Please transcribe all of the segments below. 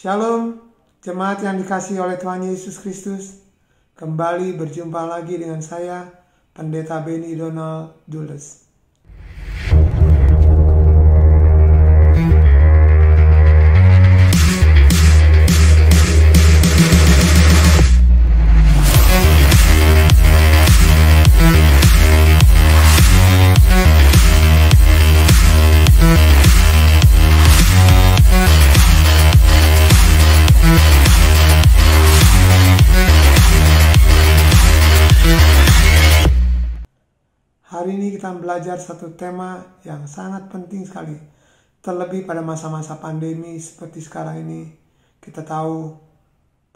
Shalom, jemaat yang dikasih oleh Tuhan Yesus Kristus. Kembali berjumpa lagi dengan saya, Pendeta Benny Donald Dulles. Hari ini kita belajar satu tema yang sangat penting sekali. Terlebih pada masa-masa pandemi seperti sekarang ini, kita tahu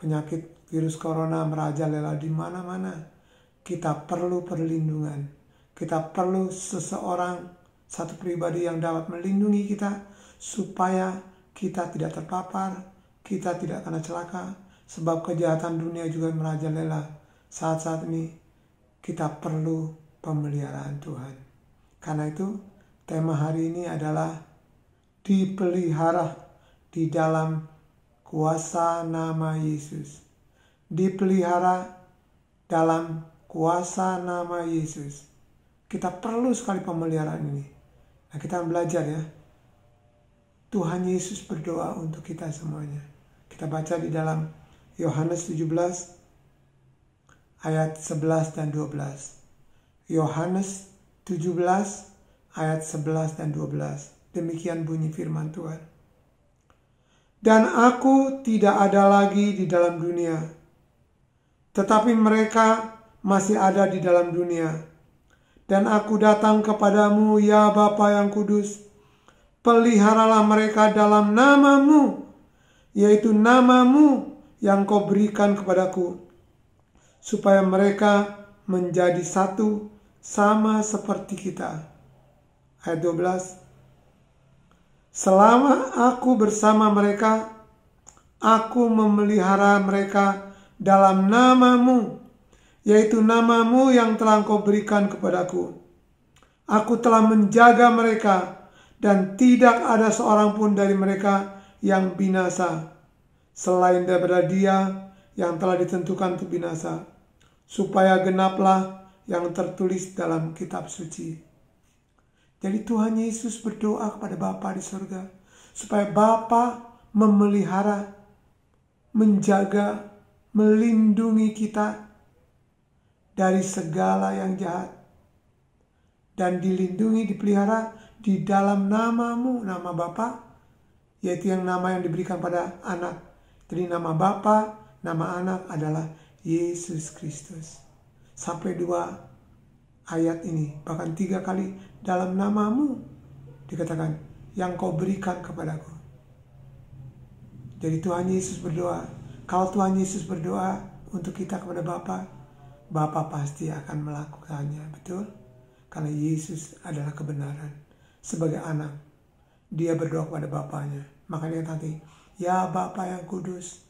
penyakit virus corona merajalela di mana-mana. Kita perlu perlindungan. Kita perlu seseorang, satu pribadi yang dapat melindungi kita supaya kita tidak terpapar, kita tidak kena celaka, sebab kejahatan dunia juga merajalela. Saat-saat ini kita perlu pemeliharaan Tuhan. Karena itu, tema hari ini adalah dipelihara di dalam kuasa nama Yesus. Dipelihara dalam kuasa nama Yesus. Kita perlu sekali pemeliharaan ini. Nah, kita belajar ya. Tuhan Yesus berdoa untuk kita semuanya. Kita baca di dalam Yohanes 17 ayat 11 dan 12. Yohanes 17 ayat 11 dan 12. Demikian bunyi firman Tuhan. Dan aku tidak ada lagi di dalam dunia, tetapi mereka masih ada di dalam dunia. Dan aku datang kepadamu, ya Bapa yang kudus, peliharalah mereka dalam namamu, yaitu namamu yang kau berikan kepadaku, supaya mereka menjadi satu sama seperti kita. Ayat 12. Selama aku bersama mereka, aku memelihara mereka dalam namamu, yaitu namamu yang telah kau berikan kepadaku. Aku telah menjaga mereka, dan tidak ada seorang pun dari mereka yang binasa, selain daripada dia yang telah ditentukan untuk binasa, supaya genaplah yang tertulis dalam kitab suci. Jadi Tuhan Yesus berdoa kepada Bapa di surga supaya Bapa memelihara, menjaga, melindungi kita dari segala yang jahat dan dilindungi, dipelihara di dalam namamu, nama Bapa, yaitu yang nama yang diberikan pada anak. Jadi nama Bapa, nama anak adalah Yesus Kristus. Sampai dua ayat ini, bahkan tiga kali dalam namamu dikatakan yang kau berikan kepadaku. Jadi Tuhan Yesus berdoa, kalau Tuhan Yesus berdoa untuk kita kepada Bapa, Bapa pasti akan melakukannya, betul? Karena Yesus adalah kebenaran. Sebagai anak, dia berdoa kepada Bapaknya. Makanya nanti, ya Bapa yang kudus,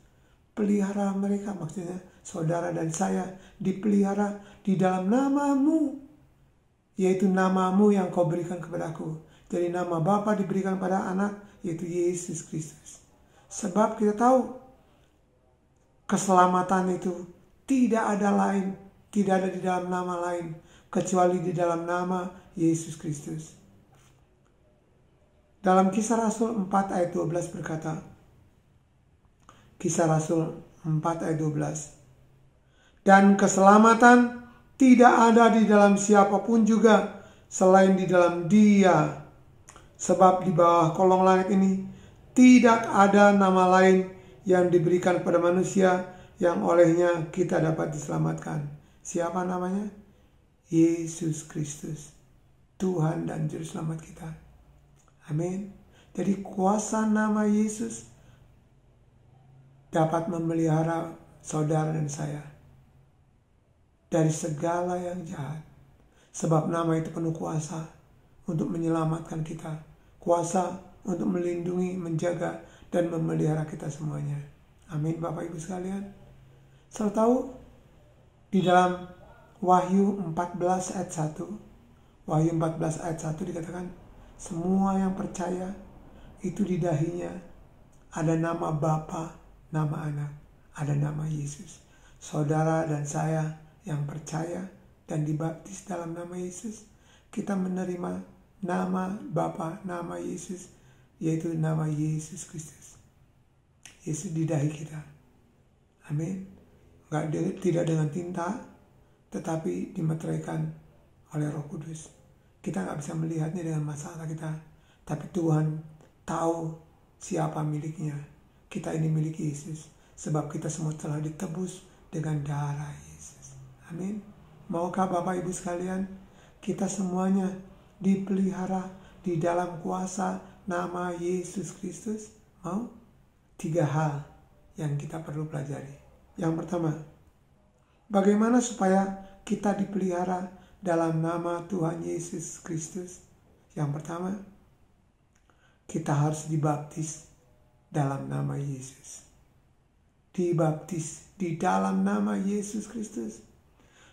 pelihara mereka, maksudnya saudara dan saya dipelihara di dalam namamu yaitu namamu yang kau berikan kepadaku. Jadi nama Bapa diberikan pada anak, yaitu Yesus Kristus. Sebab kita tahu keselamatan itu tidak ada lain, tidak ada di dalam nama lain, kecuali di dalam nama Yesus Kristus. Dalam kisah Rasul 4 ayat 12 berkata, Kisah Rasul 4 ayat 12, Dan keselamatan tidak ada di dalam siapa pun juga selain di dalam Dia. Sebab di bawah kolong langit ini tidak ada nama lain yang diberikan kepada manusia yang olehnya kita dapat diselamatkan. Siapa namanya? Yesus Kristus, Tuhan dan Juru Selamat kita. Amin. Jadi kuasa nama Yesus dapat memelihara saudara dan saya dari segala yang jahat. Sebab nama itu penuh kuasa untuk menyelamatkan kita. Kuasa untuk melindungi, menjaga, dan memelihara kita semuanya. Amin Bapak Ibu sekalian. Saya tahu di dalam Wahyu 14 ayat 1. Wahyu 14 ayat 1 dikatakan semua yang percaya itu di dahinya Ada nama Bapa, nama Anak, ada nama Yesus. Saudara dan saya yang percaya dan dibaptis dalam nama Yesus, kita menerima nama Bapa, nama Yesus, yaitu nama Yesus Kristus. Yesus di dahi kita. Amin. Gak, tidak dengan tinta, tetapi dimeteraikan oleh Roh Kudus. Kita nggak bisa melihatnya dengan masalah kita, tapi Tuhan tahu siapa miliknya. Kita ini milik Yesus, sebab kita semua telah ditebus dengan darah Yesus. Amin. Maukah Bapak Ibu sekalian, kita semuanya dipelihara di dalam kuasa nama Yesus Kristus? Mau? Tiga hal yang kita perlu pelajari. Yang pertama, Bagaimana supaya kita dipelihara dalam nama Tuhan Yesus Kristus? Yang pertama, kita harus dibaptis dalam nama Yesus. Dibaptis di dalam nama Yesus Kristus.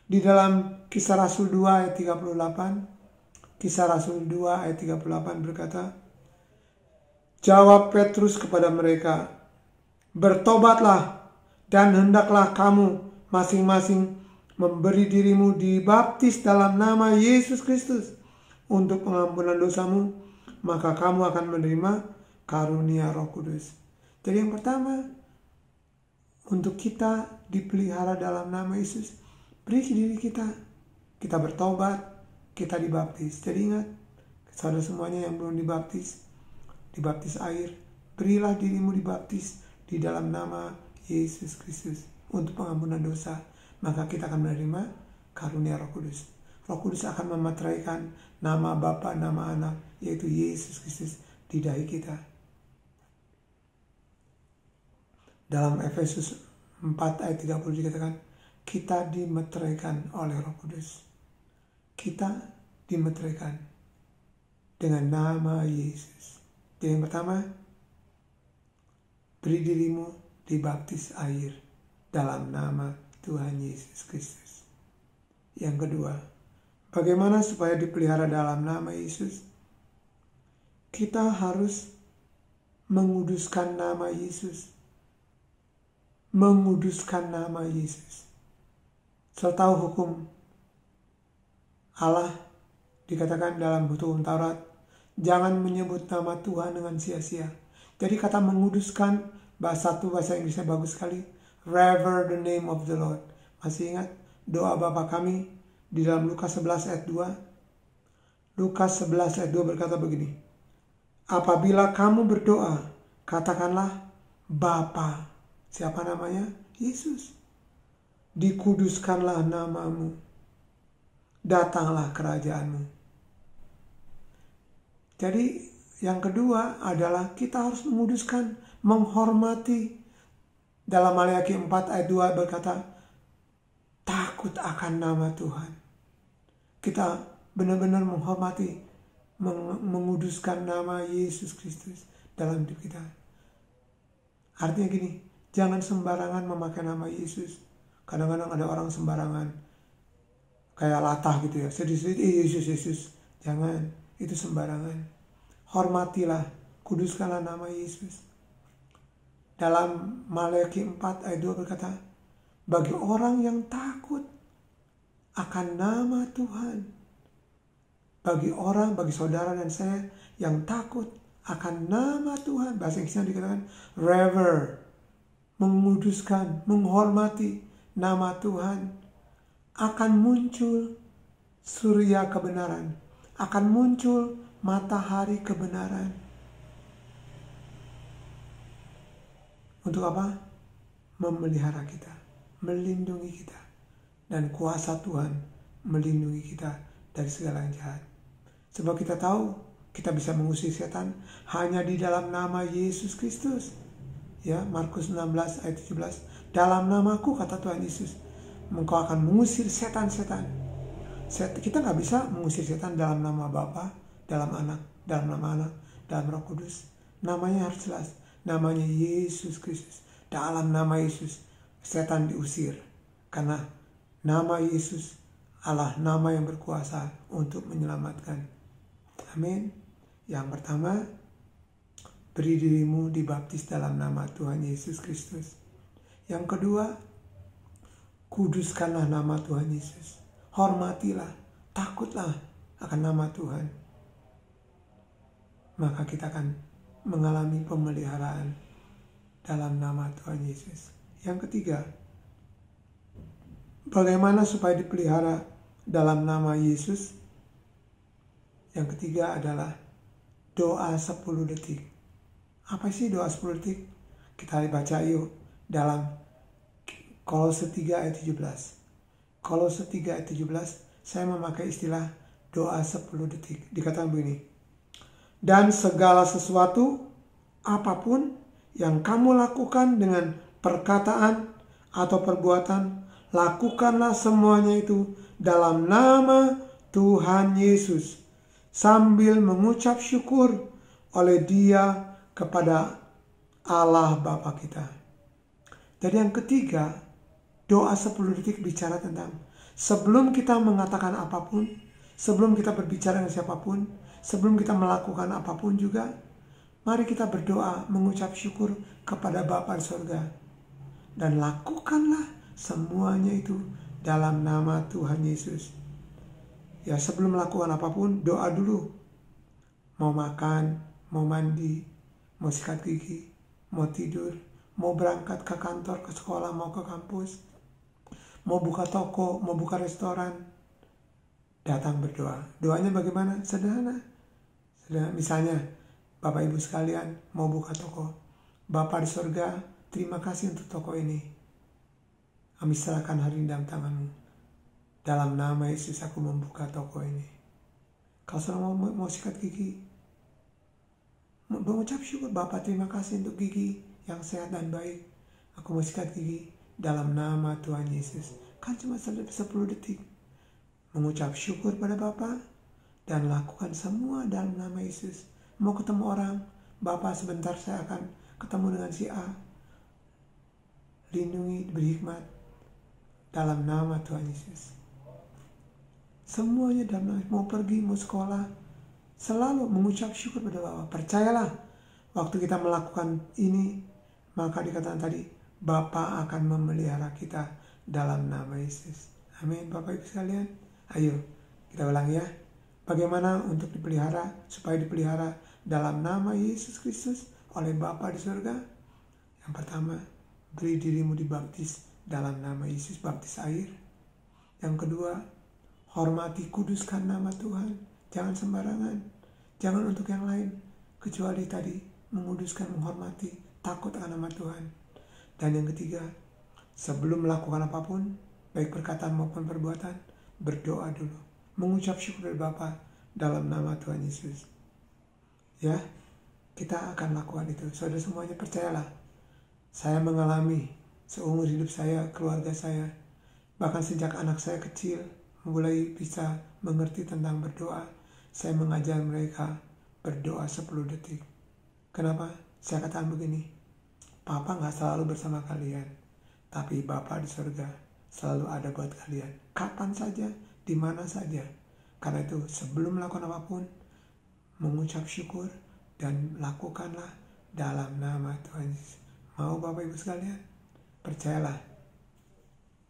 Di dalam kisah Rasul 2 ayat 38, kisah Rasul 2 ayat 38 berkata, Jawab Petrus kepada mereka, Bertobatlah dan hendaklah kamu masing-masing memberi dirimu dibaptis dalam nama Yesus Kristus untuk pengampunan dosamu, maka kamu akan menerima karunia Roh Kudus. Jadi yang pertama, untuk kita dipelihara dalam nama Yesus, beri diri kita. Kita bertobat, kita dibaptis. Jadi ingat, saudara semuanya yang belum dibaptis, dibaptis air, berilah dirimu dibaptis di dalam nama Yesus Kristus untuk pengampunan dosa, maka kita akan menerima karunia Roh Kudus. Roh Kudus akan memeteraikan nama Bapa, nama Anak, yaitu Yesus Kristus di dahi kita. Dalam Efesus 4 ayat 30 dikatakan, kita dimeteraikan oleh Roh Kudus. Kita dimeteraikan dengan nama Yesus. Jadi yang pertama, beri dirimu dibaptis air dalam nama Tuhan Yesus Kristus. Yang kedua, bagaimana supaya dipelihara dalam nama Yesus? Kita harus menguduskan nama Yesus. Menguduskan nama Yesus. Tahu hukum Allah dikatakan dalam hukum Taurat, jangan menyebut nama Tuhan dengan sia-sia. Jadi kata menguduskan bahasa satu bahasa Inggrisnya bagus sekali Rever the name of the Lord. Masih ingat doa Bapa kami di dalam Lukas 11 ayat 2? Lukas 11 ayat 2 berkata begini. Apabila kamu berdoa, katakanlah Bapa. Siapa namanya? Yesus. Dikuduskanlah namamu. Datanglah kerajaanmu. Jadi yang kedua adalah kita harus menguduskan, menghormati dalam Maliaki 4 ayat 2 berkata, takut akan nama Tuhan. Kita benar-benar menghormati, menguduskan nama Yesus Kristus dalam hidup kita. Artinya gini, jangan sembarangan memakai nama Yesus. Kadang-kadang ada orang sembarangan, kayak latah gitu ya, sedih-sedih, eh, Yesus, Yesus. Jangan, itu sembarangan. Hormatilah, kuduskanlah nama Yesus. Dalam Maliaki 4 ayat 2 berkata, bagi orang yang takut akan nama Tuhan, bagi orang, bagi saudara dan saya yang takut akan nama Tuhan, bahasa Inggrisnya dikatakan rever, menguduskan, menghormati nama Tuhan, akan muncul surya kebenaran, akan muncul matahari kebenaran Untuk apa? Memelihara kita, melindungi kita, dan kuasa Tuhan melindungi kita dari segala yang jahat. Sebab kita tahu kita bisa mengusir setan hanya di dalam nama Yesus Kristus. Ya, Markus 16 ayat 17. Dalam namaku kata Tuhan Yesus, engkau akan mengusir setan-setan. Set, kita nggak bisa mengusir setan dalam nama Bapa, dalam anak, dalam nama anak, dalam roh kudus. Namanya harus jelas namanya Yesus Kristus. Dalam nama Yesus, setan diusir. Karena nama Yesus adalah nama yang berkuasa untuk menyelamatkan. Amin. Yang pertama, beri dirimu dibaptis dalam nama Tuhan Yesus Kristus. Yang kedua, kuduskanlah nama Tuhan Yesus. Hormatilah, takutlah akan nama Tuhan. Maka kita akan mengalami pemeliharaan dalam nama Tuhan Yesus. Yang ketiga, bagaimana supaya dipelihara dalam nama Yesus? Yang ketiga adalah doa 10 detik. Apa sih doa 10 detik? Kita baca yuk dalam Kolose 3 ayat 17. Kolose 3 ayat 17, saya memakai istilah doa 10 detik. Dikatakan begini. Dan segala sesuatu apa pun yang kamu lakukan dengan perkataan atau perbuatan, lakukanlah semuanya itu dalam nama Tuhan Yesus sambil mengucap syukur oleh Dia kepada Allah Bapa kita. Jadi yang ketiga, doa 10 detik bicara tentang sebelum kita mengatakan apa pun, sebelum kita berbicara dengan siapa pun, sebelum kita melakukan apa pun juga, mari kita berdoa mengucap syukur kepada Bapa di surga. Dan lakukanlah semuanya itu dalam nama Tuhan Yesus. Ya sebelum melakukan apa pun, doa dulu. Mau makan, mau mandi, mau sikat gigi, mau tidur, mau berangkat ke kantor, ke sekolah, mau ke kampus, mau buka toko, mau buka restoran, datang berdoa. Doanya bagaimana? Sederhana. Sederhana. Misalnya, Bapak Ibu sekalian mau buka toko. Bapak di surga, terima kasih untuk toko ini. Kami serahkan hari dalam tanganmu. Dalam nama Yesus aku membuka toko ini. Kalau seorang mau, mau sikat gigi, mengucap syukur Bapak terima kasih untuk gigi yang sehat dan baik. Aku mau sikat gigi dalam nama Tuhan Yesus. Kan cuma 10 detik. Mengucap syukur pada Bapak dan lakukan semua dalam nama Yesus. Mau ketemu orang, Bapak sebentar saya akan ketemu dengan si A. Lindungi, beri hikmat dalam nama Tuhan Yesus. Semuanya dalam nama, mau pergi, mau sekolah, Selalu mengucap syukur pada Bapak. Percayalah, waktu kita melakukan ini, maka dikatakan tadi, Bapak akan memelihara kita dalam nama Yesus. Amin, Bapak Ibu sekalian. Ayo, kita ulang ya. Bagaimana untuk dipelihara, supaya dipelihara dalam nama Yesus Kristus oleh Bapa di surga? Yang pertama, beri dirimu dibaptis dalam nama Yesus, baptis air. Yang kedua, hormati kuduskan nama Tuhan Jangan sembarangan. Jangan untuk yang lain. Kecuali tadi menguduskan, menghormati, takut akan nama Tuhan. Dan yang ketiga, sebelum melakukan apa pun, baik perkataan maupun perbuatan, berdoa dulu. Mengucap syukur dari Bapa dalam nama Tuhan Yesus. Ya, kita akan lakukan itu. Saudara semuanya percayalah. Saya mengalami seumur hidup saya, keluarga saya, bahkan sejak anak saya kecil, mulai bisa mengerti tentang berdoa, saya mengajar mereka berdoa 10 detik. Kenapa? Saya katakan begini, Papa nggak selalu bersama kalian, tapi Bapak di surga selalu ada buat kalian. Kapan saja, di mana saja. Karena itu sebelum melakukan apa pun, mengucap syukur dan lakukanlah dalam nama Tuhan Yesus. Mau Bapak Ibu sekalian? Percayalah.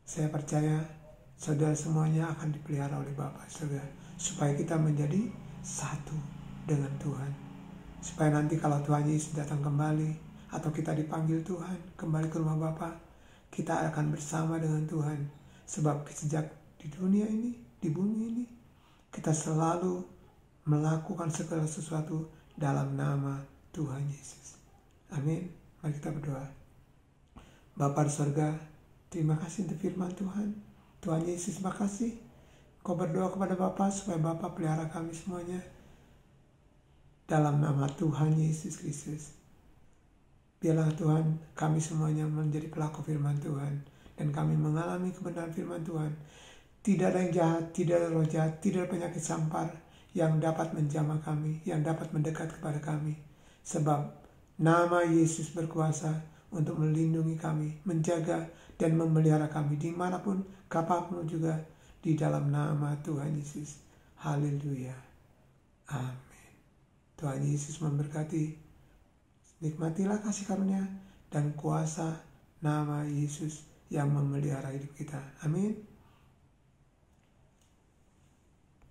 Saya percaya saudara semuanya akan dipelihara oleh Bapak surga supaya kita menjadi satu dengan Tuhan. Supaya nanti kalau Tuhan Yesus datang kembali atau kita dipanggil Tuhan kembali ke rumah Bapa, kita akan bersama dengan Tuhan. Sebab sejak di dunia ini, di bumi ini, kita selalu melakukan segala sesuatu dalam nama Tuhan Yesus. Amin. Mari kita berdoa. Bapa di surga, terima kasih untuk firman Tuhan. Tuhan Yesus, terima kasih Kau berdoa kepada Bapa supaya Bapa pelihara kami semuanya dalam nama Tuhan Yesus Kristus. Biarlah Tuhan kami semuanya menjadi pelaku firman Tuhan dan kami mengalami kebenaran firman Tuhan. Tidak ada yang jahat, tidak ada roh jahat, tidak ada penyakit sampar yang dapat menjamah kami, yang dapat mendekat kepada kami. Sebab nama Yesus berkuasa untuk melindungi kami, menjaga dan memelihara kami di mana pun, kapan pun juga di dalam nama Tuhan Yesus. Haleluya. Amin. Tuhan Yesus memberkati. Nikmatilah kasih karunia dan kuasa nama Yesus yang memelihara hidup kita. Amin.